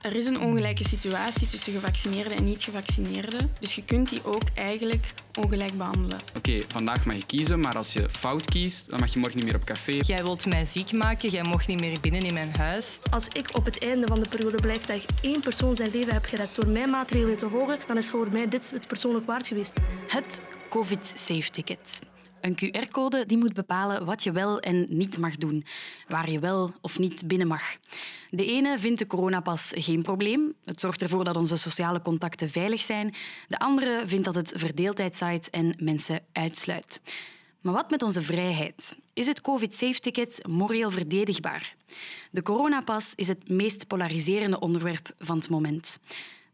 er is een ongelijke situatie tussen gevaccineerden en niet-gevaccineerden. Dus je kunt die ook eigenlijk ongelijk behandelen. Oké, vandaag mag je kiezen, maar als je fout kiest, dan mag je morgen niet meer op café. Jij wilt mij ziek maken, jij mocht niet meer binnen in mijn huis. Als ik op het einde van de periode blijf dat ik één persoon zijn leven heb gered door mijn maatregelen te volgen, dan is voor mij dit het persoonlijk waard geweest. Het COVID-safe-ticket. Een QR-code die moet bepalen wat je wel en niet mag doen, waar je wel of niet binnen mag. De ene vindt de coronapas geen probleem. Het zorgt ervoor dat onze sociale contacten veilig zijn. De andere vindt dat het verdeeldheid zaait en mensen uitsluit. Maar wat met onze vrijheid? Is het COVID-safe-ticket moreel verdedigbaar? De coronapas is het meest polariserende onderwerp van het moment.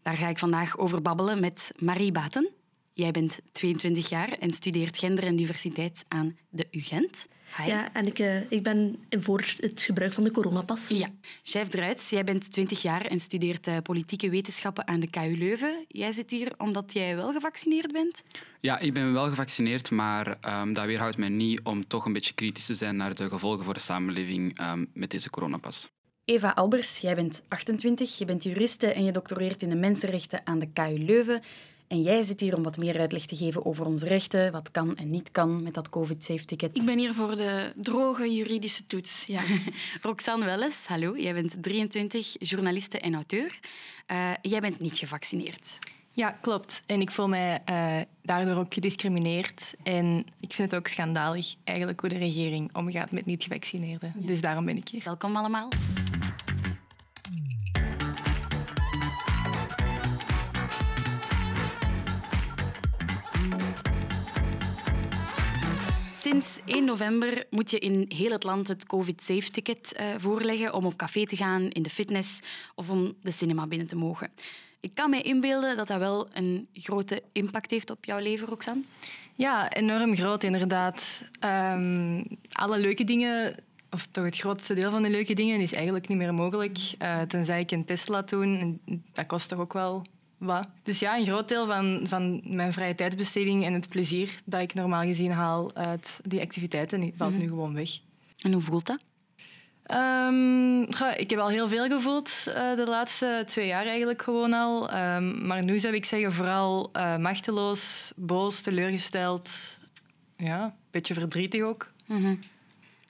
Daar ga ik vandaag over babbelen met Marie Baten. Jij bent 22 jaar en studeert gender en diversiteit aan de UGent. Hi. Ja, en ik, uh, ik ben voor het gebruik van de coronapas. Ja. Chef Druits, jij bent 20 jaar en studeert uh, politieke wetenschappen aan de KU Leuven. Jij zit hier omdat jij wel gevaccineerd bent? Ja, ik ben wel gevaccineerd, maar um, dat weerhoudt mij niet om toch een beetje kritisch te zijn naar de gevolgen voor de samenleving um, met deze coronapas. Eva Albers, jij bent 28, je bent juriste en je doctoreert in de mensenrechten aan de KU Leuven. En jij zit hier om wat meer uitleg te geven over onze rechten, wat kan en niet kan met dat COVID-safe-ticket. Ik ben hier voor de droge juridische toets. Ja. Roxanne Welles, hallo. Jij bent 23, journaliste en auteur. Uh, jij bent niet gevaccineerd. Ja, klopt. En ik voel mij uh, daardoor ook gediscrimineerd. En ik vind het ook schandalig eigenlijk hoe de regering omgaat met niet-gevaccineerden. Ja. Dus daarom ben ik hier. Welkom allemaal. Sinds 1 november moet je in heel het land het COVID-safe-ticket uh, voorleggen om op café te gaan, in de fitness of om de cinema binnen te mogen. Ik kan me inbeelden dat dat wel een grote impact heeft op jouw leven, Roxanne. Ja, enorm groot inderdaad. Um, alle leuke dingen, of toch het grootste deel van de leuke dingen, is eigenlijk niet meer mogelijk. Uh, tenzij ik een test laat doen. Dat kost toch ook wel wat. Dus ja, een groot deel van, van mijn vrije tijdsbesteding en het plezier dat ik normaal gezien haal uit die activiteiten valt mm -hmm. nu gewoon weg. En hoe voelt dat? Um, ik heb al heel veel gevoeld uh, de laatste twee jaar eigenlijk gewoon al. Um, maar nu zou ik zeggen vooral uh, machteloos, boos, teleurgesteld. Ja, een beetje verdrietig ook. Mm -hmm.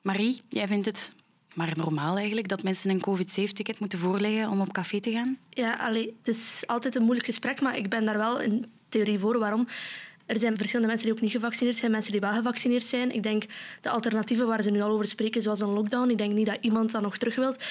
Marie, jij vindt het maar normaal eigenlijk dat mensen een COVID-safe-ticket moeten voorleggen om op café te gaan? Ja, allee, het is altijd een moeilijk gesprek, maar ik ben daar wel een theorie voor. Waarom? Er zijn verschillende mensen die ook niet gevaccineerd zijn, mensen die wel gevaccineerd zijn. Ik denk de alternatieven waar ze nu al over spreken, zoals een lockdown, ik denk niet dat iemand dat nog terug wilt.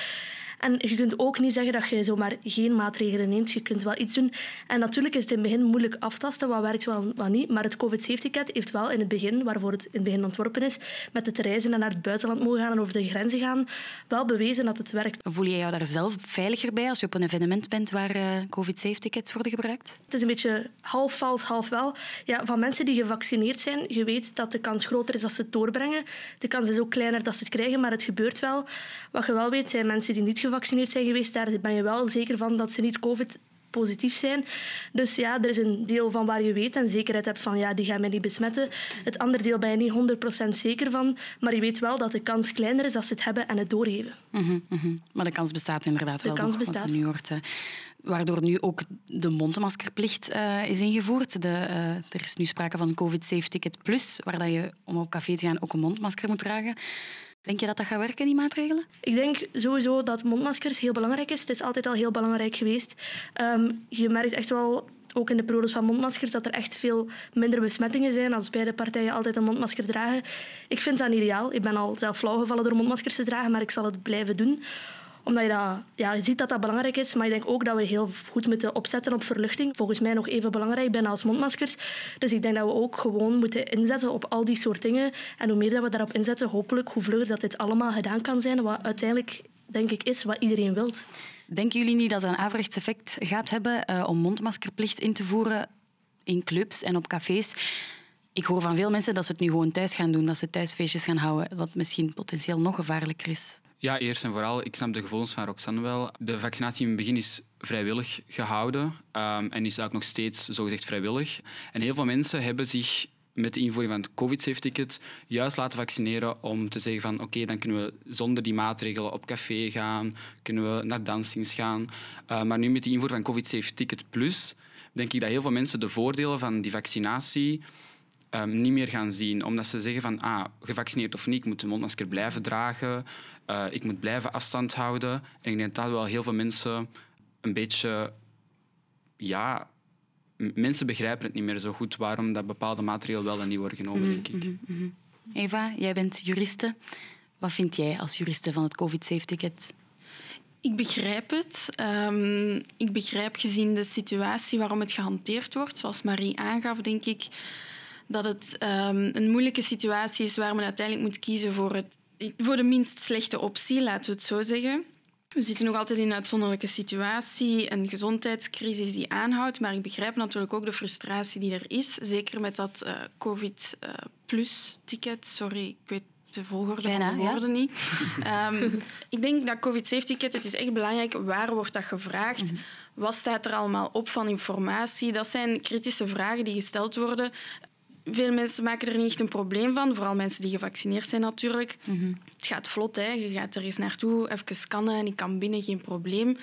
En je kunt ook niet zeggen dat je zomaar geen maatregelen neemt. Je kunt wel iets doen. En natuurlijk is het in het begin moeilijk aftasten wat werkt wel wat niet. Maar het COVID-safe-ticket heeft wel in het begin, waarvoor het in het begin ontworpen is, met het reizen en naar het buitenland mogen gaan en over de grenzen gaan, wel bewezen dat het werkt. Voel je jou daar zelf veiliger bij als je op een evenement bent waar uh, COVID-safe-tickets worden gebruikt? Het is een beetje half vals, half wel. Ja, van mensen die gevaccineerd zijn, je weet dat de kans groter is dat ze het doorbrengen. De kans is ook kleiner dat ze het krijgen, maar het gebeurt wel. Wat je wel weet, zijn mensen die niet gevaccineerd zijn geweest, daar ben je wel zeker van dat ze niet COVID positief zijn. Dus ja, er is een deel van waar je weet en zekerheid hebt van ja, die gaan mij niet besmetten. Het andere deel ben je niet 100% zeker van, maar je weet wel dat de kans kleiner is als ze het hebben en het doorgeven. Mm -hmm, mm -hmm. Maar de kans bestaat inderdaad de wel. De kans bestaat. Nu hoort, uh, waardoor nu ook de mondmaskerplicht uh, is ingevoerd. De, uh, er is nu sprake van COVID-Safe Ticket Plus, waar dat je om op café te gaan ook een mondmasker moet dragen. Denk je dat dat gaat werken, die maatregelen? Ik denk sowieso dat mondmaskers heel belangrijk is. Het is altijd al heel belangrijk geweest. Um, je merkt echt wel ook in de periodes van mondmaskers dat er echt veel minder besmettingen zijn als beide partijen altijd een mondmasker dragen. Ik vind dat ideaal. Ik ben al zelf flauw gevallen door mondmaskers te dragen, maar ik zal het blijven doen omdat je, dat, ja, je ziet dat dat belangrijk is, maar ik denk ook dat we heel goed moeten opzetten op verluchting. Volgens mij nog even belangrijk bijna als mondmaskers. Dus ik denk dat we ook gewoon moeten inzetten op al die soort dingen. En hoe meer dat we daarop inzetten, hopelijk, hoe vlugger dat dit allemaal gedaan kan zijn, wat uiteindelijk, denk ik, is wat iedereen wil. Denken jullie niet dat het een averechts effect gaat hebben uh, om mondmaskerplicht in te voeren in clubs en op cafés? Ik hoor van veel mensen dat ze het nu gewoon thuis gaan doen, dat ze thuisfeestjes gaan houden, wat misschien potentieel nog gevaarlijker is. Ja, eerst en vooral, ik snap de gevoelens van Roxanne wel. De vaccinatie in het begin is vrijwillig gehouden um, en is ook nog steeds zogezegd vrijwillig. En heel veel mensen hebben zich met de invoering van het COVID-safe-ticket juist laten vaccineren om te zeggen van oké, dan kunnen we zonder die maatregelen op café gaan, kunnen we naar dansings gaan. Uh, maar nu met de invoering van COVID-safe-ticket plus denk ik dat heel veel mensen de voordelen van die vaccinatie um, niet meer gaan zien. Omdat ze zeggen van ah, gevaccineerd of niet, ik moet de mondmasker blijven dragen, uh, ik moet blijven afstand houden. En ik denk dat wel heel veel mensen een beetje ja, mensen begrijpen het niet meer zo goed waarom dat bepaalde maatregelen wel en niet worden genomen, mhm, denk ik. Mhm, mhm. Eva, jij bent juriste. Wat vind jij als juriste van het COVID-safe-ticket? Ik begrijp het. Um, ik begrijp gezien de situatie waarom het gehanteerd wordt. Zoals Marie aangaf, denk ik dat het um, een moeilijke situatie is waar men uiteindelijk moet kiezen voor, het, voor de minst slechte optie, laten we het zo zeggen. We zitten nog altijd in een uitzonderlijke situatie, een gezondheidscrisis die aanhoudt, maar ik begrijp natuurlijk ook de frustratie die er is, zeker met dat uh, COVID-plus-ticket. Sorry, ik weet de volgorde Bijna, van de woorden ja. niet. um, ik denk dat COVID-safe-ticket, het is echt belangrijk, waar wordt dat gevraagd? Mm -hmm. Wat staat er allemaal op van informatie? Dat zijn kritische vragen die gesteld worden. Veel mensen maken er niet echt een probleem van, vooral mensen die gevaccineerd zijn natuurlijk. Mhm. Het gaat vlot, hè. je gaat er eens naartoe, even scannen en ik kan binnen, geen probleem.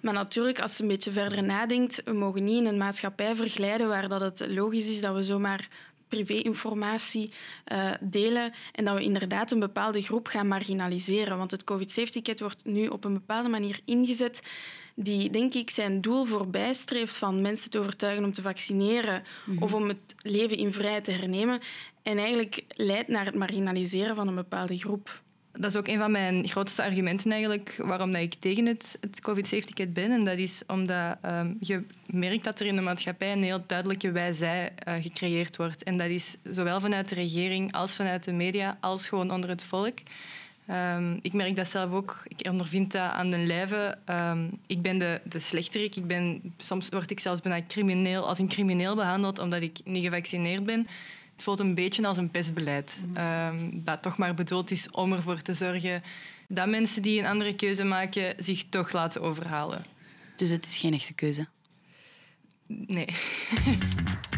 Maar natuurlijk, als je een beetje verder nadenkt, we mogen niet in een maatschappij verglijden waar dat het logisch is dat we zomaar privé-informatie uh, delen en dat we inderdaad een bepaalde groep gaan marginaliseren. Want het COVID-safe-ticket wordt nu op een bepaalde manier ingezet die, denk ik, zijn doel voorbij streeft van mensen te overtuigen om te vaccineren mhm. of om het leven in vrijheid te hernemen en eigenlijk leidt naar het marginaliseren van een bepaalde groep. Dat is ook een van mijn grootste argumenten eigenlijk waarom dat ik tegen het, het COVID-safe-ticket ben. En dat is omdat um, je merkt dat er in de maatschappij een heel duidelijke wij-zij uh, gecreëerd wordt. En dat is zowel vanuit de regering als vanuit de media, als gewoon onder het volk. Um, ik merk dat zelf ook. Ik ondervind dat aan de lijve. Um, ik ben de, de slechterik. Ik ben, soms word ik zelfs bijna crimineel, als een crimineel behandeld omdat ik niet gevaccineerd ben. Het voelt een beetje als een pestbeleid. Um, dat toch maar bedoeld is om ervoor te zorgen dat mensen die een andere keuze maken zich toch laten overhalen. Dus het is geen echte keuze? Nee.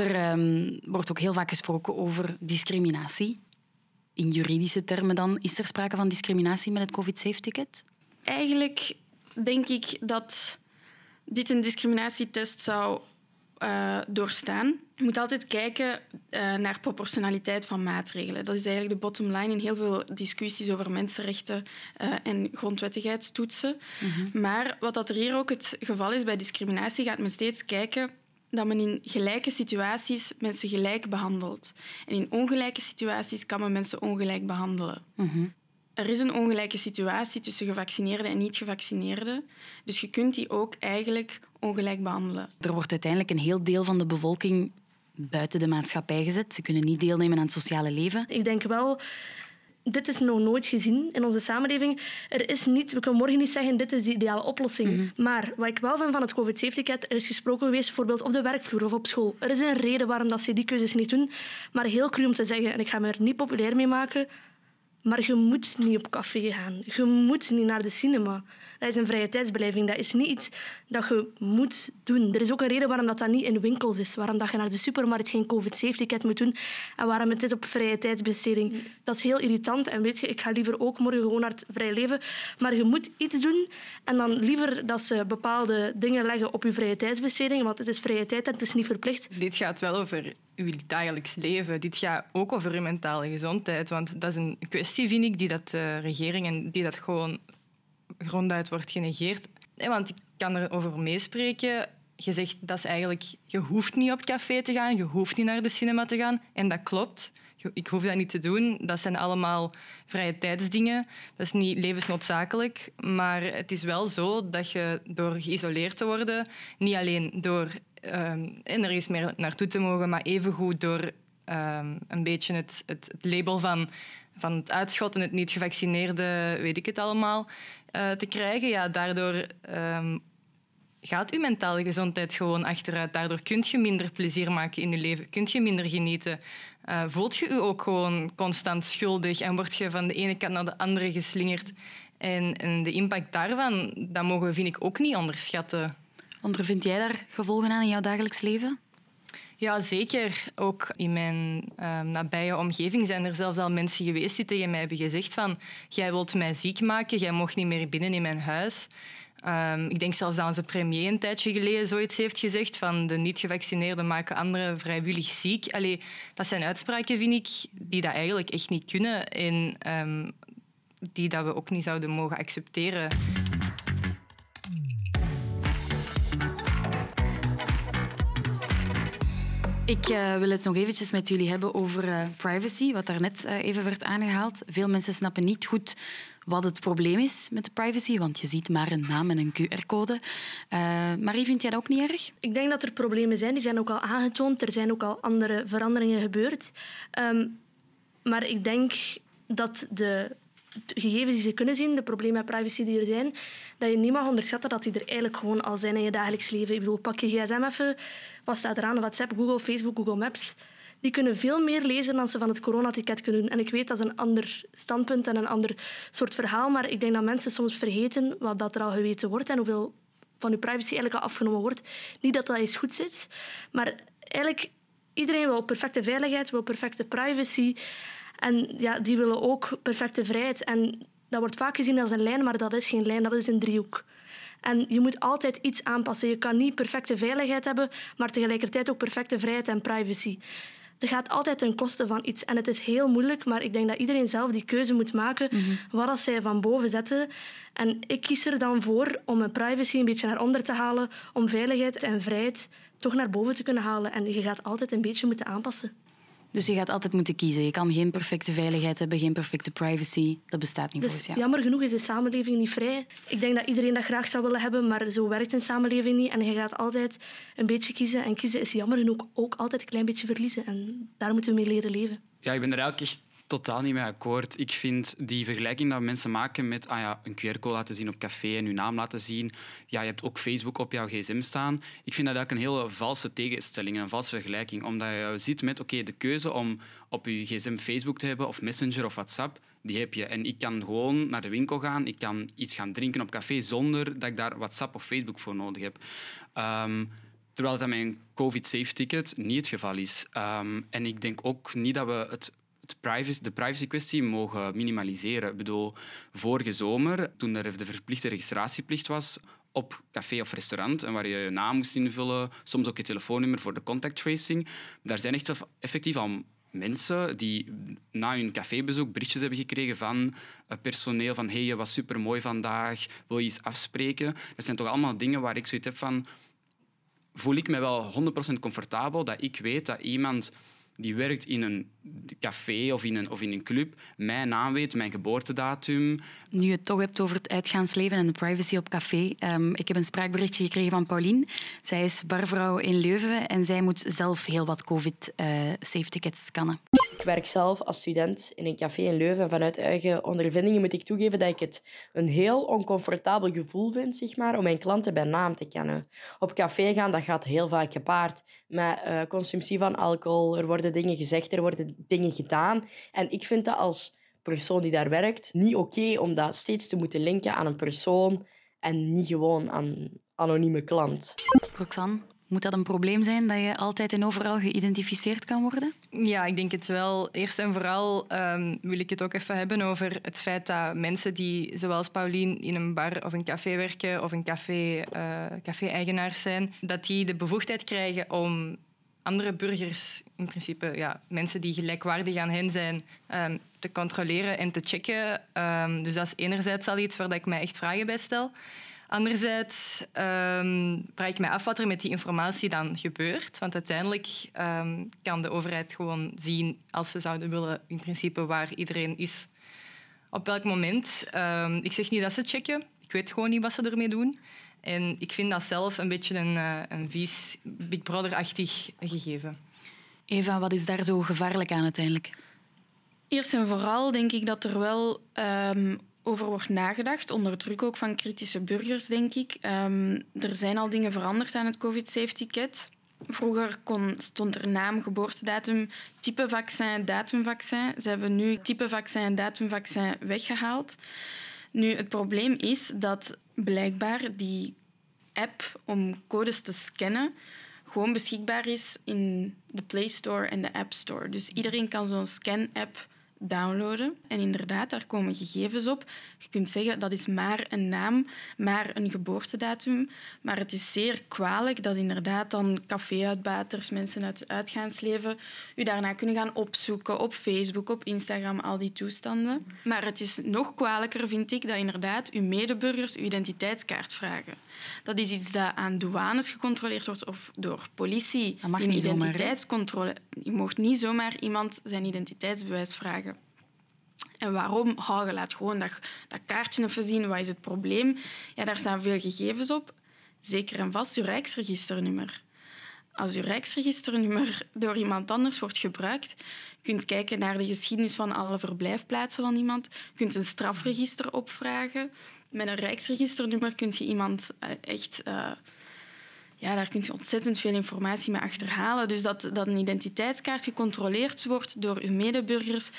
Er um, wordt ook heel vaak gesproken over discriminatie. In juridische termen dan, is er sprake van discriminatie met het COVID-safe-ticket? Eigenlijk denk ik dat dit een discriminatietest zou uh, doorstaan. Je moet altijd kijken uh, naar proportionaliteit van maatregelen. Dat is eigenlijk de bottom line in heel veel discussies over mensenrechten uh, en grondwettigheidstoetsen. Mm -hmm. Maar wat dat er hier ook het geval is bij discriminatie, gaat men steeds kijken dat men in gelijke situaties mensen gelijk behandelt. En in ongelijke situaties kan men mensen ongelijk behandelen. Mhm. Er is een ongelijke situatie tussen gevaccineerden en niet-gevaccineerden. Dus je kunt die ook eigenlijk ongelijk behandelen. Er wordt uiteindelijk een heel deel van de bevolking buiten de maatschappij gezet. Ze kunnen niet deelnemen aan het sociale leven. Ik denk wel dit is nog nooit gezien in onze samenleving. Er is niet, we kunnen morgen niet zeggen, dit is de ideale oplossing. Mhm. Maar wat ik wel vind van het COVID-safe-ticket, er is gesproken geweest bijvoorbeeld op de werkvloer of op school. Er is een reden waarom dat ze die keuzes niet doen. Maar heel cru om te zeggen, en ik ga me er niet populair mee maken, maar je moet niet op café gaan. Je moet niet naar de cinema. Dat is een vrije tijdsbeleving. Dat is niet iets dat je moet doen. Er is ook een reden waarom dat, dat niet in winkels is. Waarom dat je naar de supermarkt geen COVID-safe-ticket moet doen. En waarom het is op vrije tijdsbesteding. Dat is heel irritant. En weet je, ik ga liever ook morgen gewoon naar het vrije leven. Maar je moet iets doen. En dan liever dat ze bepaalde dingen leggen op je vrije tijdsbesteding. Want het is vrije tijd en het is niet verplicht. Dit gaat wel over uw dagelijks leven. Dit gaat ook over uw mentale gezondheid. Want dat is een kwestie, vind ik, die dat de regering en die dat gewoon gronduit wordt genegeerd. Want ik kan erover meespreken. Je zegt dat is eigenlijk, je hoeft niet op café te gaan, je hoeft niet naar de cinema te gaan. En dat klopt. Ik hoef dat niet te doen. Dat zijn allemaal vrije tijdsdingen. Dat is niet levensnoodzakelijk. Maar het is wel zo dat je door geïsoleerd te worden, niet alleen door um, er meer naartoe te mogen, maar evengoed door um, een beetje het, het, het, label van, van het uitschot en het niet gevaccineerde, weet ik het allemaal, uh, te krijgen. Ja, daardoor um, gaat uw mentale gezondheid gewoon achteruit. Daardoor kun je minder plezier maken in je leven, kun je minder genieten. Uh, voelt je je ook gewoon constant schuldig en word je van de ene kant naar de andere geslingerd. En, en de impact daarvan, dat mogen we, vind ik, ook niet onderschatten. Ondervind jij daar gevolgen aan in jouw dagelijks leven? Ja, zeker. Ook in mijn uh, nabije omgeving zijn er zelfs al mensen geweest die tegen mij hebben gezegd van jij wilt mij ziek maken, jij mocht niet meer binnen in mijn huis. Um, ik denk zelfs dat onze premier een tijdje geleden zoiets heeft gezegd van de niet-gevaccineerden maken anderen vrijwillig ziek. Allee, dat zijn uitspraken, vind ik, die dat eigenlijk echt niet kunnen en um, die dat we ook niet zouden mogen accepteren. Ik uh, wil het nog eventjes met jullie hebben over uh, privacy, wat daarnet uh, even werd aangehaald. Veel mensen snappen niet goed wat het probleem is met de privacy, want je ziet maar een naam en een QR-code. Marie, vind jij dat ook niet erg? Ik denk dat er problemen zijn, die zijn ook al aangetoond. Er zijn ook al andere veranderingen gebeurd. Um, maar ik denk dat de gegevens die ze kunnen zien, de problemen met privacy die er zijn, dat je niet mag onderschatten dat die er eigenlijk gewoon al zijn in je dagelijks leven. Ik bedoel, pak je gsm even, wat staat er aan? WhatsApp, Google, Facebook, Google Maps. Die kunnen veel meer lezen dan ze van het coronaticket kunnen doen. En ik weet, dat is een ander standpunt en een ander soort verhaal, maar ik denk dat mensen soms vergeten wat dat er al geweten wordt en hoeveel van je privacy eigenlijk al afgenomen wordt. Niet dat dat eens goed zit, maar eigenlijk iedereen wil perfecte veiligheid, wil perfecte privacy. En ja, die willen ook perfecte vrijheid. En dat wordt vaak gezien als een lijn, maar dat is geen lijn, dat is een driehoek. En je moet altijd iets aanpassen. Je kan niet perfecte veiligheid hebben, maar tegelijkertijd ook perfecte vrijheid en privacy. Dat gaat altijd ten koste van iets. En het is heel moeilijk, maar ik denk dat iedereen zelf die keuze moet maken. Mm Wat als zij van boven zetten. En ik kies er dan voor om mijn privacy een beetje naar onder te halen, om veiligheid en vrijheid toch naar boven te kunnen halen. En je gaat altijd een beetje moeten aanpassen. Dus je gaat altijd moeten kiezen. Je kan geen perfecte veiligheid hebben, geen perfecte privacy. Dat bestaat niet dus, volgens jou. Jammer genoeg is de samenleving niet vrij. Ik denk dat iedereen dat graag zou willen hebben, maar zo werkt een samenleving niet. En je gaat altijd een beetje kiezen. En kiezen is jammer genoeg ook altijd een klein beetje verliezen. En daar moeten we mee leren leven. Ja, ik ben er eigenlijk echt totaal niet mee akkoord. Ik vind die vergelijking dat mensen maken met ah ja, een QR-code laten zien op café en je naam laten zien. Ja, je hebt ook Facebook op jouw gsm staan. Ik vind dat eigenlijk een hele valse tegenstelling, een valse vergelijking. Omdat je ziet met oké, de keuze om op je gsm Facebook te hebben of Messenger of WhatsApp, die heb je. En ik kan gewoon naar de winkel gaan, ik kan iets gaan drinken op café zonder dat ik daar WhatsApp of Facebook voor nodig heb. Um, terwijl dat met een COVID-safe-ticket niet het geval is. Um, en ik denk ook niet dat we het privacy, de privacy-kwestie mogen minimaliseren. Ik bedoel, vorige zomer, toen er de verplichte registratieplicht was op café of restaurant en waar je je naam moest invullen, soms ook je telefoonnummer voor de contact tracing, daar zijn echt effectief al mensen die na hun cafébezoek berichtjes hebben gekregen van personeel van hey, je was supermooi vandaag, wil je iets afspreken? Dat zijn toch allemaal dingen waar ik zoiets heb van voel ik me wel 100% comfortabel dat ik weet dat iemand die werkt in een café of in een, of in een club, mijn naam weet, mijn geboortedatum. Nu je het toch hebt over het uitgaansleven en de privacy op café. Um, ik heb een spraakberichtje gekregen van Pauline. Zij is barvrouw in Leuven en zij moet zelf heel wat COVID-safe-tickets uh, scannen. Ik werk zelf als student in een café in Leuven. En vanuit eigen ondervindingen moet ik toegeven dat ik het een heel oncomfortabel gevoel vind zeg maar, om mijn klanten bij naam te kennen. Op café gaan dat gaat heel vaak gepaard met uh, consumptie van alcohol. Er worden dingen gezegd, er worden dingen gedaan. En ik vind dat als persoon die daar werkt niet oké om dat steeds te moeten linken aan een persoon en niet gewoon aan anonieme klant. Roxanne, moet dat een probleem zijn dat je altijd en overal geïdentificeerd kan worden? Ja, ik denk het wel. Eerst en vooral um, wil ik het ook even hebben over het feit dat mensen die, zoals Paulien, in een bar of een café werken of een café, uh, café-eigenaars zijn, dat die de bevoegdheid krijgen om andere burgers, in principe ja, mensen die gelijkwaardig aan hen zijn, um, te controleren en te checken. Um, dus dat is enerzijds al iets waar ik mij echt vragen bij stel. Anderzijds um, vraag ik mij af wat er met die informatie dan gebeurt. Want uiteindelijk um, kan de overheid gewoon zien, als ze zouden willen, in principe waar iedereen is. Op welk moment. Um, ik zeg niet dat ze checken. Ik weet gewoon niet wat ze ermee doen. En ik vind dat zelf een beetje een, uh, een vies Big Brother-achtig gegeven. Eva, wat is daar zo gevaarlijk aan uiteindelijk? Eerst en vooral denk ik dat er wel um, over wordt nagedacht, onder druk ook van kritische burgers, denk ik. Um, er zijn al dingen veranderd aan het COVID-safe-ticket. Vroeger kon, stond er naam, geboortedatum, type vaccin, datumvaccin. Ze hebben nu type vaccin en datumvaccin weggehaald. Nu, het probleem is dat blijkbaar die app om codes te scannen gewoon beschikbaar is in de Play Store en de App Store. Dus iedereen kan zo'n scan-app downloaden. En inderdaad, daar komen gegevens op. Je kunt zeggen dat is maar een naam, maar een geboortedatum. Maar het is zeer kwalijk dat inderdaad dan caféuitbaters, mensen uit het uitgaansleven, u daarna kunnen gaan opzoeken op Facebook, op Instagram, al die toestanden. Maar het is nog kwalijker, vind ik, dat inderdaad uw medeburgers uw identiteitskaart vragen. Dat is iets dat aan douanes gecontroleerd wordt of door politie. Dat mag in niet zomaar, hè? identiteitscontrole. Je mocht niet zomaar iemand zijn identiteitsbewijs vragen. En waarom? Oh, je laat gewoon dat, dat kaartje even zien. Wat is het probleem? Ja, daar staan veel gegevens op. Zeker en vast uw rijksregisternummer. Als uw rijksregisternummer door iemand anders wordt gebruikt, kunt kijken naar de geschiedenis van alle verblijfplaatsen van iemand. Kunt een strafregister opvragen. Met een rijksregisternummer kun je iemand eh, echt... eh, ja, daar kun je ontzettend veel informatie mee achterhalen. Dus dat, dat een identiteitskaart gecontroleerd wordt door uw medeburgers,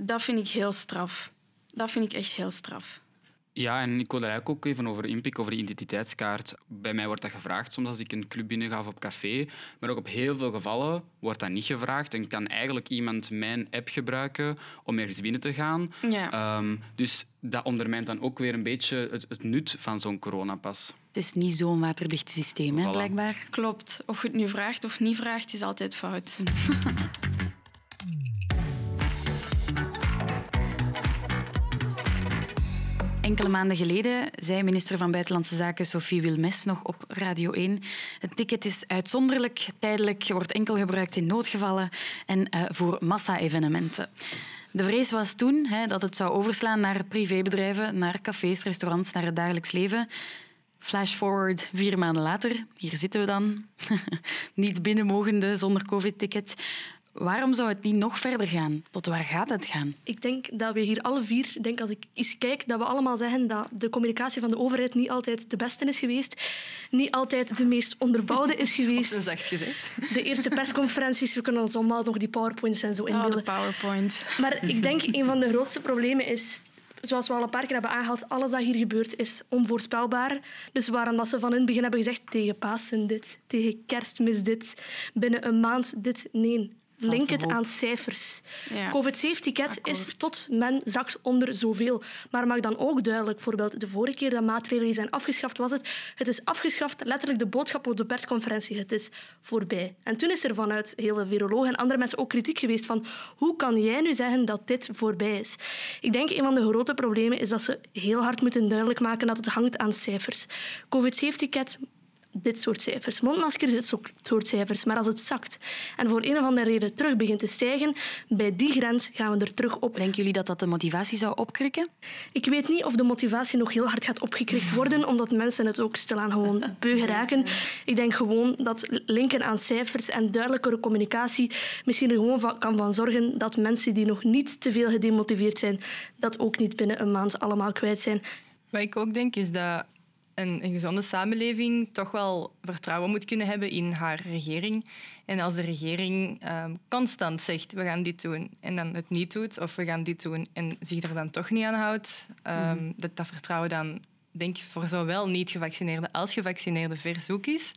dat vind ik heel straf. Dat vind ik echt heel straf. Ja, en ik wil daar eigenlijk ook even over inpikken, over die identiteitskaart. Bij mij wordt dat gevraagd soms als ik een club binnenga of op café. Maar ook op heel veel gevallen wordt dat niet gevraagd. En kan eigenlijk iemand mijn app gebruiken om ergens binnen te gaan. Ja. Ehm, dus dat ondermijnt dan ook weer een beetje het, het nut van zo'n coronapas. Het is niet zo'n waterdicht systeem, hè, Voilà. blijkbaar. Klopt. Of je het nu vraagt of niet vraagt, is altijd fout. Enkele maanden geleden zei minister van Buitenlandse Zaken Sophie Wilmes nog op Radio 1. Het ticket is uitzonderlijk, tijdelijk, wordt enkel gebruikt in noodgevallen en eh, voor massa-evenementen. De vrees was toen hè, dat het zou overslaan naar privébedrijven, naar cafés, restaurants, naar het dagelijks leven. Flash forward vier maanden later, hier zitten we dan. niet binnen mogende zonder covid-ticket. Waarom zou het niet nog verder gaan? Tot waar gaat het gaan? Ik denk dat we hier alle vier, denk als ik eens kijk, dat we allemaal zeggen dat de communicatie van de overheid niet altijd de beste is geweest. Niet altijd de meest onderbouwde is geweest. zacht gezegd. De eerste persconferenties, we kunnen ons allemaal nog die powerpoints en zo Oh, de inbeelden. PowerPoint. Maar ik denk een van de grootste problemen is, zoals we al een paar keer hebben aangehaald, alles dat hier gebeurt is onvoorspelbaar. Dus waarom dat ze van in het begin hebben gezegd tegen Pasen dit, tegen Kerstmis dit, binnen een maand dit, nee. Link het aan cijfers. Ja. COVID-safe-ticket is Akkoord. tot men zakt onder zoveel. Maar mag dan ook duidelijk, bijvoorbeeld de vorige keer dat maatregelen zijn afgeschaft, was het, het is afgeschaft, letterlijk de boodschap op de persconferentie, het is voorbij. En toen is er vanuit heel veel virologen en andere mensen ook kritiek geweest van hoe kan jij nu zeggen dat dit voorbij is? Ik denk een van de grote problemen is dat ze heel hard moeten duidelijk maken dat het hangt aan cijfers. COVID-safe-ticket dit soort cijfers. Mondmaskers, dit soort cijfers. Maar als het zakt en voor een of andere reden terug begint te stijgen, bij die grens gaan we er terug op. Denken jullie dat dat de motivatie zou opkrikken? Ik weet niet of de motivatie nog heel hard gaat opgekrikt worden, omdat mensen het ook stilaan gewoon beu geraken. Ik denk gewoon dat linken aan cijfers en duidelijkere communicatie misschien er gewoon van, kan van zorgen dat mensen die nog niet te veel gedemotiveerd zijn, dat ook niet binnen een maand allemaal kwijt zijn. Wat ik ook denk is dat een, een gezonde samenleving toch wel vertrouwen moet kunnen hebben in haar regering. En als de regering ehm, constant zegt we gaan dit doen en dan het niet doet, of we gaan dit doen en zich er dan toch niet aan houdt, ehm, dat dat vertrouwen dan denk ik voor zowel niet-gevaccineerden als gevaccineerden verzoek is.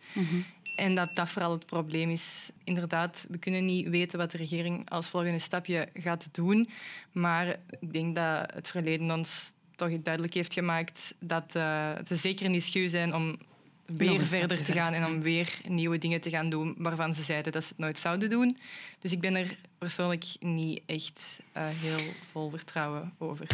En dat dat vooral het probleem is. Inderdaad, we kunnen niet weten wat de regering als volgende stapje gaat doen. Maar ik denk dat het verleden ons toch duidelijk heeft gemaakt dat eh, ze zeker niet schuw zijn om weer verder te gaan en om weer nieuwe dingen te gaan doen waarvan ze zeiden dat ze het nooit zouden doen. Dus ik ben er persoonlijk niet echt eh, heel vol vertrouwen over.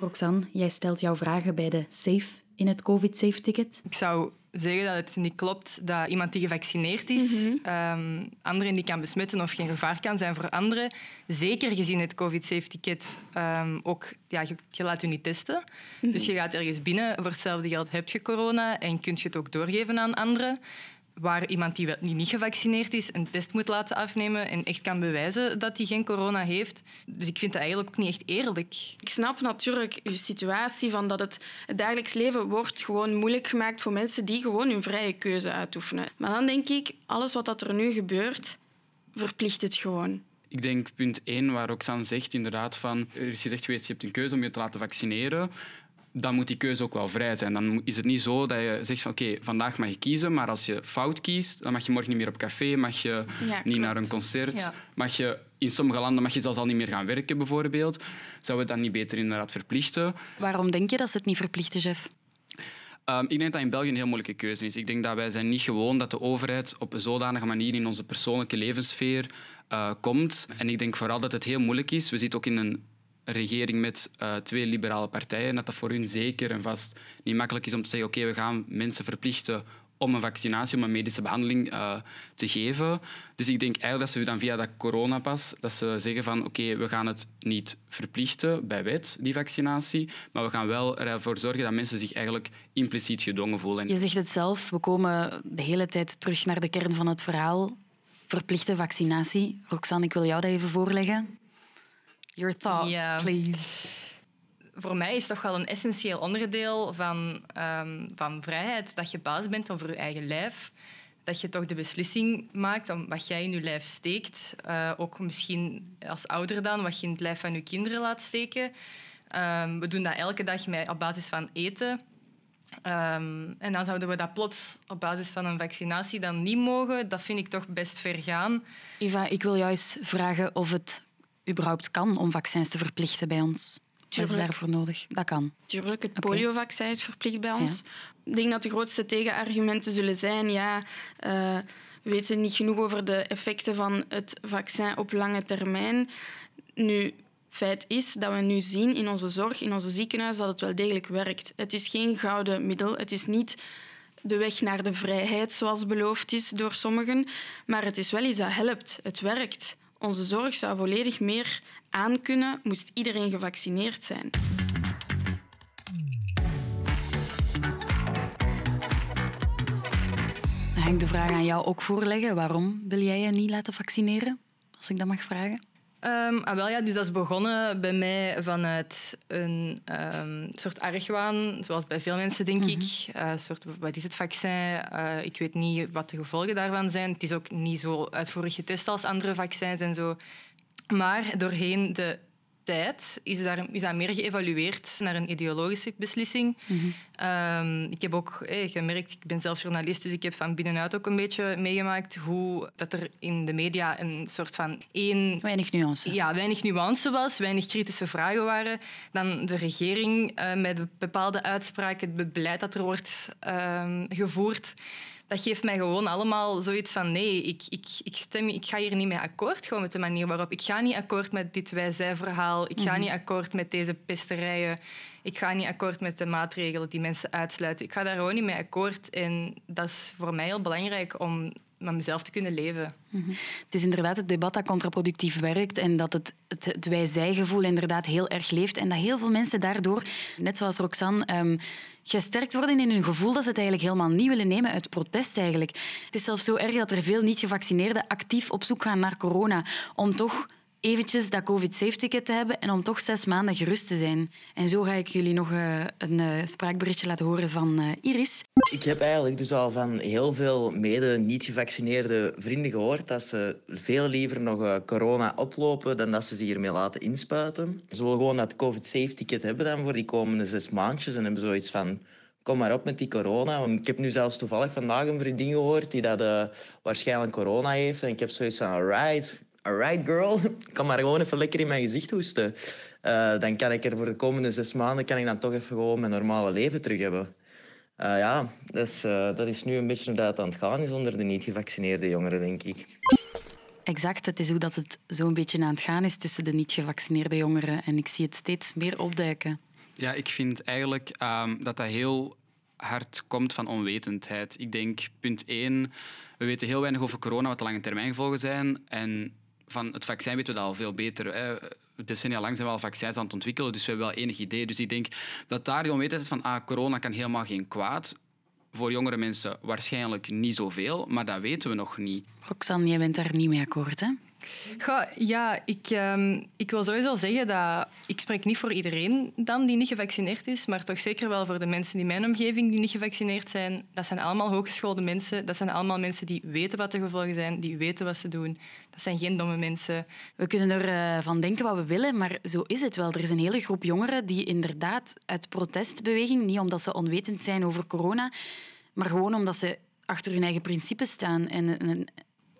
Roxanne, jij stelt jouw vragen bij de SAFE in het COVID-safe-ticket. Ik zou zeggen dat het niet klopt dat iemand die gevaccineerd is ehm, anderen die kan besmetten of geen gevaar kan zijn voor anderen. Zeker gezien het COVID-safe-ticket ehm, ook, ja, je, je laat je niet testen. Dus je gaat ergens binnen, voor hetzelfde geld heb je corona en kun je het ook doorgeven aan anderen. Waar iemand die, niet gevaccineerd is een test moet laten afnemen en echt kan bewijzen dat hij geen corona heeft. Dus ik vind dat eigenlijk ook niet echt eerlijk. Ik snap natuurlijk uw situatie van dat het, het dagelijks leven wordt gewoon moeilijk gemaakt voor mensen die gewoon hun vrije keuze uitoefenen. Maar dan denk ik, alles wat dat er nu gebeurt, verplicht het gewoon. Ik denk punt 1, waar Roxanne zegt inderdaad van... Er is gezegd geweest, je hebt een keuze om je te laten vaccineren dan moet die keuze ook wel vrij zijn. Dan is het niet zo dat je zegt van oké, vandaag mag je kiezen, maar als je fout kiest, dan mag je morgen niet meer op café, mag je niet naar een concert, mag je in sommige landen mag je zelfs al niet meer gaan werken bijvoorbeeld. Zouden we dat niet beter inderdaad verplichten? Waarom denk je dat ze het niet verplichten, chef? Um, ik denk dat in België een heel moeilijke keuze is. Ik denk dat wij zijn niet gewoon dat de overheid op een zodanige manier in onze persoonlijke levenssfeer uh, komt. En ik denk vooral dat het heel moeilijk is. We zitten ook in een regering met uh, twee liberale partijen, dat dat voor hun zeker en vast niet makkelijk is om te zeggen oké, we gaan mensen verplichten om een vaccinatie, om een medische behandeling uh, te geven. Dus ik denk eigenlijk dat ze dan via dat coronapas dat ze zeggen van oké, we gaan het niet verplichten bij wet, die vaccinatie, maar we gaan wel ervoor zorgen dat mensen zich eigenlijk impliciet gedwongen voelen. Je zegt het zelf, we komen de hele tijd terug naar de kern van het verhaal. Verplichte vaccinatie. Roxanne, ik wil jou dat even voorleggen. Your thoughts, please. Voor mij is toch wel een essentieel onderdeel van, um, van vrijheid dat je baas bent over je eigen lijf. Dat je toch de beslissing maakt om wat jij in je lijf steekt. Uh, ook misschien als ouder dan, wat je in het lijf van je kinderen laat steken. Um, we doen dat elke dag met, op basis van eten. Um, en dan zouden we dat plots op basis van een vaccinatie dan niet mogen. Dat vind ik toch best ver gaan. Eva, ik wil jou eens vragen of het überhaupt kan om vaccins te verplichten bij ons? Wat is daarvoor nodig? Dat kan. Tuurlijk, het okay. poliovaccin is verplicht bij ons. Ik denk dat de grootste tegenargumenten zullen zijn... Ja, uh, we weten niet genoeg over de effecten van het vaccin op lange termijn. Nu, feit is dat we nu zien in onze zorg, in onze ziekenhuizen, dat het wel degelijk werkt. Het is geen gouden middel. Het is niet de weg naar de vrijheid, zoals beloofd is door sommigen. Maar het is wel iets dat helpt. Het werkt. Onze zorg zou volledig meer aankunnen, moest iedereen gevaccineerd zijn. Dan ga ik de vraag aan jou ook voorleggen. Waarom wil jij je niet laten vaccineren? Als ik dat mag vragen. Um, ah, wel, ja, dus dat is begonnen bij mij vanuit een um, soort argwaan, zoals bij veel mensen, denk mm -hmm. ik. Uh, soort, wat is het vaccin? Uh, ik weet niet wat de gevolgen daarvan zijn. Het is ook niet zo uitvoerig getest als andere vaccins en zo. Maar doorheen de tijd is, daar, is dat meer geëvalueerd naar een ideologische beslissing. Mhm. Ehm, ik heb ook hey, gemerkt, ik ben zelf journalist, dus ik heb van binnenuit ook een beetje meegemaakt hoe dat er in de media een soort van één... Weinig nuance. Ja, weinig nuance was, weinig kritische vragen waren. Dan de regering uh, met bepaalde uitspraken, het beleid dat er wordt uh, gevoerd dat geeft mij gewoon allemaal zoiets van nee, ik, ik, ik, stem, ik ga hier niet mee akkoord gewoon met de manier waarop. Ik ga niet akkoord met dit wij-zij-verhaal. Ik ga mhm. niet akkoord met deze pesterijen. Ik ga niet akkoord met de maatregelen die mensen uitsluiten. Ik ga daar gewoon niet mee akkoord. En dat is voor mij heel belangrijk om met mezelf te kunnen leven. Mhm. Het is inderdaad het debat dat contraproductief werkt en dat het, het, het wij-zij-gevoel inderdaad heel erg leeft en dat heel veel mensen daardoor, net zoals Roxanne, um, gesterkt worden in hun gevoel dat ze het eigenlijk helemaal niet willen nemen uit protest eigenlijk. Het is zelfs zo erg dat er veel niet-gevaccineerden actief op zoek gaan naar corona om toch eventjes dat COVID-safe-ticket te hebben en om toch zes maanden gerust te zijn. En zo ga ik jullie nog uh, een uh, spraakberichtje laten horen van uh, Iris. Ik heb eigenlijk dus al van heel veel mede niet gevaccineerde vrienden gehoord dat ze veel liever nog corona oplopen dan dat ze zich hiermee laten inspuiten. Ze willen gewoon dat COVID-safe-ticket hebben dan voor die komende zes maandjes en hebben zoiets van kom maar op met die corona. Ik heb nu zelfs toevallig vandaag een vriendin gehoord die dat waarschijnlijk corona heeft. En ik heb zoiets van, alright, alright girl, ik kan maar gewoon even lekker in mijn gezicht hoesten. Uh, dan kan ik er voor de komende zes maanden kan ik dan toch even gewoon mijn normale leven terug hebben. Uh, ja, dat is, uh, dat is nu een beetje hoe dat aan het gaan is onder de niet-gevaccineerde jongeren, denk ik. Exact, het is hoe dat het zo'n beetje aan het gaan is tussen de niet-gevaccineerde jongeren. En ik zie het steeds meer opduiken. Ja, ik vind eigenlijk um, dat dat heel hard komt van onwetendheid. Ik denk, punt één, we weten heel weinig over corona, wat de lange termijn gevolgen zijn. En van het vaccin weten we dat al veel beter. Hè. Decennia lang zijn we al vaccins aan het ontwikkelen, dus we hebben wel enig idee. Dus ik denk dat daar die onwetendheid van ah, corona kan helemaal geen kwaad. Voor jongere mensen waarschijnlijk niet zoveel, maar dat weten we nog niet. Roxanne, jij bent daar niet mee akkoord, hè? Ja, ik, ehm, ik wil sowieso zeggen dat ik spreek niet voor iedereen dan die niet gevaccineerd is, maar toch zeker wel voor de mensen in mijn omgeving die niet gevaccineerd zijn. Dat zijn allemaal hooggeschoolde mensen. Dat zijn allemaal mensen die weten wat de gevolgen zijn, die weten wat ze doen. Dat zijn geen domme mensen. We kunnen ervan uh, denken wat we willen, maar zo is het wel. Er is een hele groep jongeren die inderdaad uit protestbeweging, niet omdat ze onwetend zijn over corona, maar gewoon omdat ze achter hun eigen principes staan en,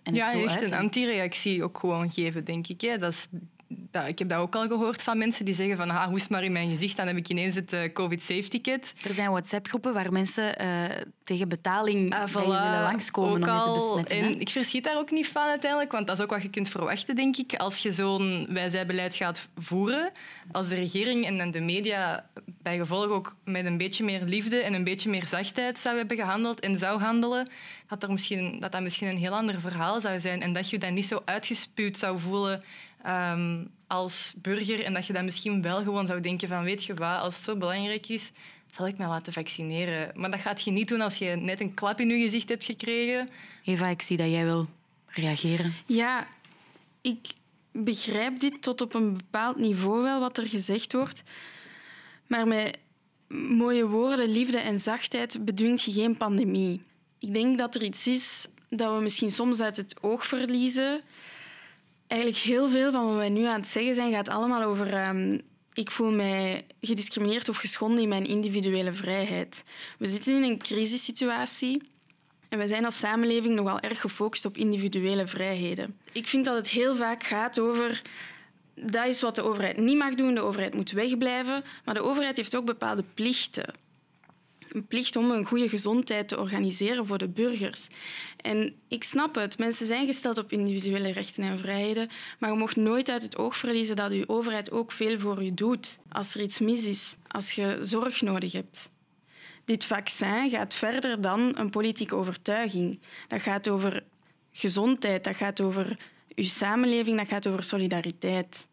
en, ja, echt een antireactie ook gewoon geven, denk ik. Hè. Dat is dat, ik heb dat ook al gehoord van mensen die zeggen van ah, hoest maar in mijn gezicht, dan heb ik ineens het uh, COVID-safe-ticket. Er zijn WhatsApp-groepen waar mensen uh, tegen betaling voilà, willen langskomen om je te besmetten. En ik verschiet daar ook niet van uiteindelijk, want dat is ook wat je kunt verwachten, denk ik. Als je zo'n wij-zij-beleid gaat voeren, als de regering en de media bij gevolg ook met een beetje meer liefde en een beetje meer zachtheid zou hebben gehandeld en zou handelen, dat, er misschien, dat dat misschien een heel ander verhaal zou zijn en dat je dat niet zo uitgespuwd zou voelen Ehm, als burger en dat je dan misschien wel gewoon zou denken van weet je wat, als het zo belangrijk is, zal ik mij laten vaccineren. Maar dat gaat je niet doen als je net een klap in je gezicht hebt gekregen. Eva, ik zie dat jij wil reageren. Ja, ik begrijp dit tot op een bepaald niveau wel wat er gezegd wordt. Maar met mooie woorden, liefde en zachtheid bedwingt je geen pandemie. Ik denk dat er iets is dat we misschien soms uit het oog verliezen eigenlijk heel veel van wat wij nu aan het zeggen zijn, gaat allemaal over... Um, ik voel mij gediscrimineerd of geschonden in mijn individuele vrijheid. We zitten in een crisissituatie en we zijn als samenleving nogal erg gefocust op individuele vrijheden. Ik vind dat het heel vaak gaat over dat is wat de overheid niet mag doen. De overheid moet wegblijven. Maar de overheid heeft ook bepaalde plichten een plicht om een goede gezondheid te organiseren voor de burgers. En ik snap het, mensen zijn gesteld op individuele rechten en vrijheden, maar je mag nooit uit het oog verliezen dat uw overheid ook veel voor u doet als er iets mis is, als je zorg nodig hebt. Dit vaccin gaat verder dan een politieke overtuiging. Dat gaat over gezondheid, dat gaat over uw samenleving, dat gaat over solidariteit.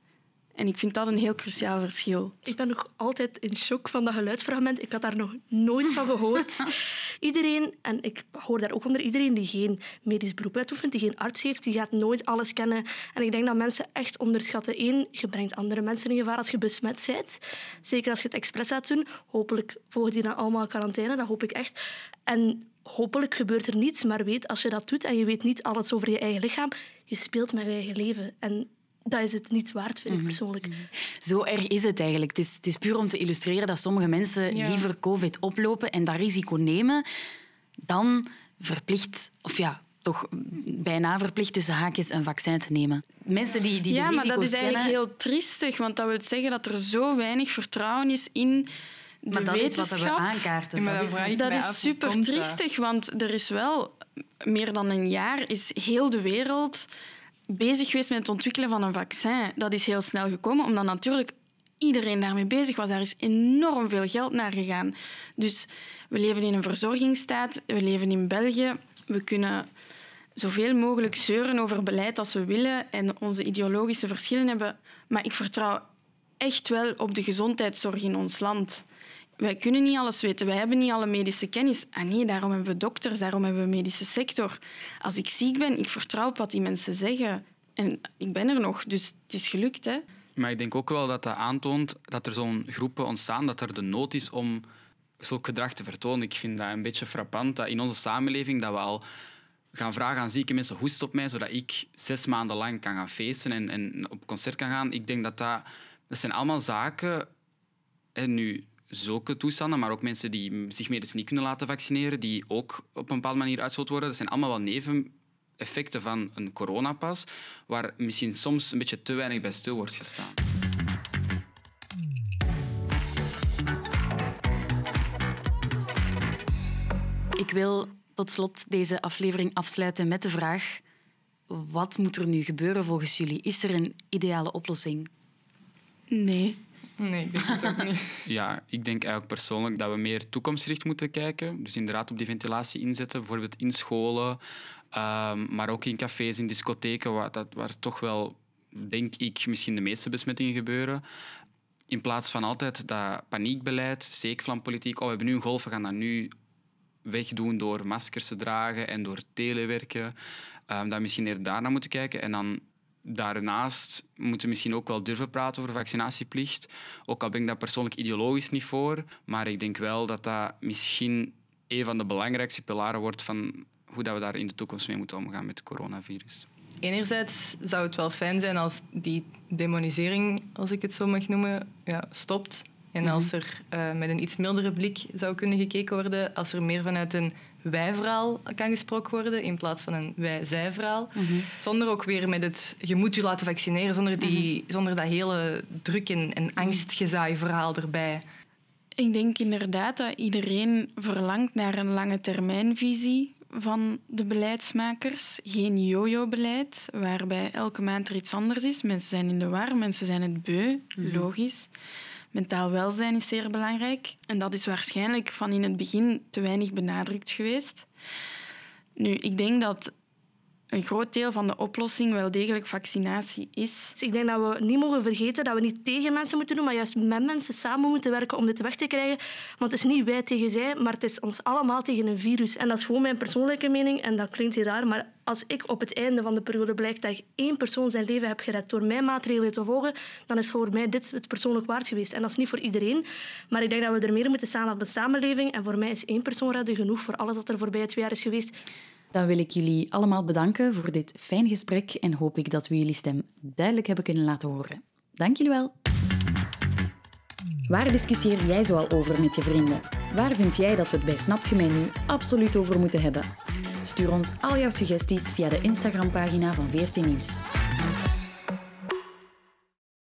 En ik vind dat een heel cruciaal verschil. Ik ben nog altijd in shock van dat geluidsfragment. Ik had daar nog nooit van gehoord. iedereen, en ik hoor daar ook onder iedereen die geen medisch beroep uitoefent, die geen arts heeft, die gaat nooit alles kennen. En ik denk dat mensen echt onderschatten. Eén, je brengt andere mensen in gevaar als je besmet bent. Zeker als je het expres gaat doen. Hopelijk volgen die dan allemaal quarantaine, dat hoop ik echt. En hopelijk gebeurt er niets, maar weet, als je dat doet en je weet niet alles over je eigen lichaam, je speelt met je eigen leven. En dat is het niet waard, vind ik mhm. persoonlijk. Mhm. Zo erg is het eigenlijk. Het is, het is puur om te illustreren dat sommige mensen liever COVID oplopen en dat risico nemen dan verplicht, of ja, toch bijna verplicht tussen haakjes een vaccin te nemen. Mensen die, die ja, de maar dat is eigenlijk heel triestig, want dat wil zeggen dat er zo weinig vertrouwen is in de maar dat wetenschap. Is wat we aankaarten. dat, is, dat is super triestig, want er is wel meer dan een jaar is heel de wereld bezig geweest met het ontwikkelen van een vaccin. Dat is heel snel gekomen, omdat natuurlijk iedereen daarmee bezig was. Daar is enorm veel geld naar gegaan. Dus we leven in een verzorgingsstaat, we leven in België. We kunnen zoveel mogelijk zeuren over beleid als we willen en onze ideologische verschillen hebben. Maar ik vertrouw echt wel op de gezondheidszorg in ons land. Wij kunnen niet alles weten, wij hebben niet alle medische kennis. Ah nee, daarom hebben we dokters, daarom hebben we medische sector. Als ik ziek ben, ik vertrouw op wat die mensen zeggen. En ik ben er nog, dus het is gelukt. Hè? Maar ik denk ook wel dat dat aantoont dat er zo'n groepen ontstaan, dat er de nood is om zulk gedrag te vertonen. Ik vind dat een beetje frappant, dat in onze samenleving dat we al gaan vragen aan zieke mensen, hoest op mij, zodat ik zes maanden lang kan gaan feesten en, en op concert kan gaan. Ik denk dat dat... Dat zijn allemaal zaken... En nu, zulke toestanden, maar ook mensen die zich medisch niet kunnen laten vaccineren, die ook op een bepaalde manier uitgesloten worden. Dat zijn allemaal wel neveneffecten van een coronapas, waar misschien soms een beetje te weinig bij stil wordt gestaan. Ik wil tot slot deze aflevering afsluiten met de vraag: wat moet er nu gebeuren volgens jullie? Is er een ideale oplossing? Nee. Nee, ik denk ook niet. Ja, ik denk eigenlijk persoonlijk dat we meer toekomstgericht moeten kijken. Dus inderdaad op die ventilatie inzetten, bijvoorbeeld in scholen, ehm, maar ook in cafés, in discotheken, waar, dat, waar toch wel, denk ik, misschien de meeste besmettingen gebeuren. In plaats van altijd dat paniekbeleid, steekvlampolitiek, oh, we hebben nu een golf, we gaan dat nu wegdoen door maskers te dragen en door telewerken. Um, dat we misschien eerder daarna moeten kijken en dan daarnaast moeten we misschien ook wel durven praten over vaccinatieplicht. Ook al ben ik daar persoonlijk ideologisch niet voor. Maar ik denk wel dat dat misschien een van de belangrijkste pilaren wordt van hoe dat we daar in de toekomst mee moeten omgaan met het coronavirus. Enerzijds zou het wel fijn zijn als die demonisering, als ik het zo mag noemen, ja, stopt. En mhm. als er uh, met een iets mildere blik zou kunnen gekeken worden, als er meer vanuit een wij-verhaal kan gesproken worden in plaats van een wij-zij-verhaal. Mhm. Zonder ook weer met het je moet je laten vaccineren, zonder, die, mhm. zonder dat hele druk en, en angstgezaai verhaal erbij. Ik denk inderdaad dat iedereen verlangt naar een lange termijnvisie van de beleidsmakers. Geen yo-yo-beleid, waarbij elke maand er iets anders is. Mensen zijn in de war, mensen zijn het beu, mhm. logisch. Mentaal welzijn is zeer belangrijk. En dat is waarschijnlijk van in het begin te weinig benadrukt geweest. Nu, ik denk dat een groot deel van de oplossing wel degelijk vaccinatie is. Dus ik denk dat we niet mogen vergeten dat we niet tegen mensen moeten doen, maar juist met mensen samen moeten werken om dit weg te krijgen. Want het is niet wij tegen zij, maar het is ons allemaal tegen een virus. En dat is gewoon mijn persoonlijke mening en dat klinkt heel raar, maar als ik op het einde van de periode blijkt dat ik één persoon zijn leven heb gered door mijn maatregelen te volgen, dan is voor mij dit het persoonlijk waard geweest. En dat is niet voor iedereen, maar ik denk dat we er meer moeten staan op de samenleving. En voor mij is één persoon redden genoeg voor alles wat er voorbij twee jaar is geweest. Dan wil ik jullie allemaal bedanken voor dit fijn gesprek en hoop ik dat we jullie stem duidelijk hebben kunnen laten horen. Dank jullie wel. Waar discussieer jij zoal over met je vrienden? Waar vind jij dat we het bij mij nu absoluut over moeten hebben? Stuur ons al jouw suggesties via de Instagram-pagina van 14 Nieuws.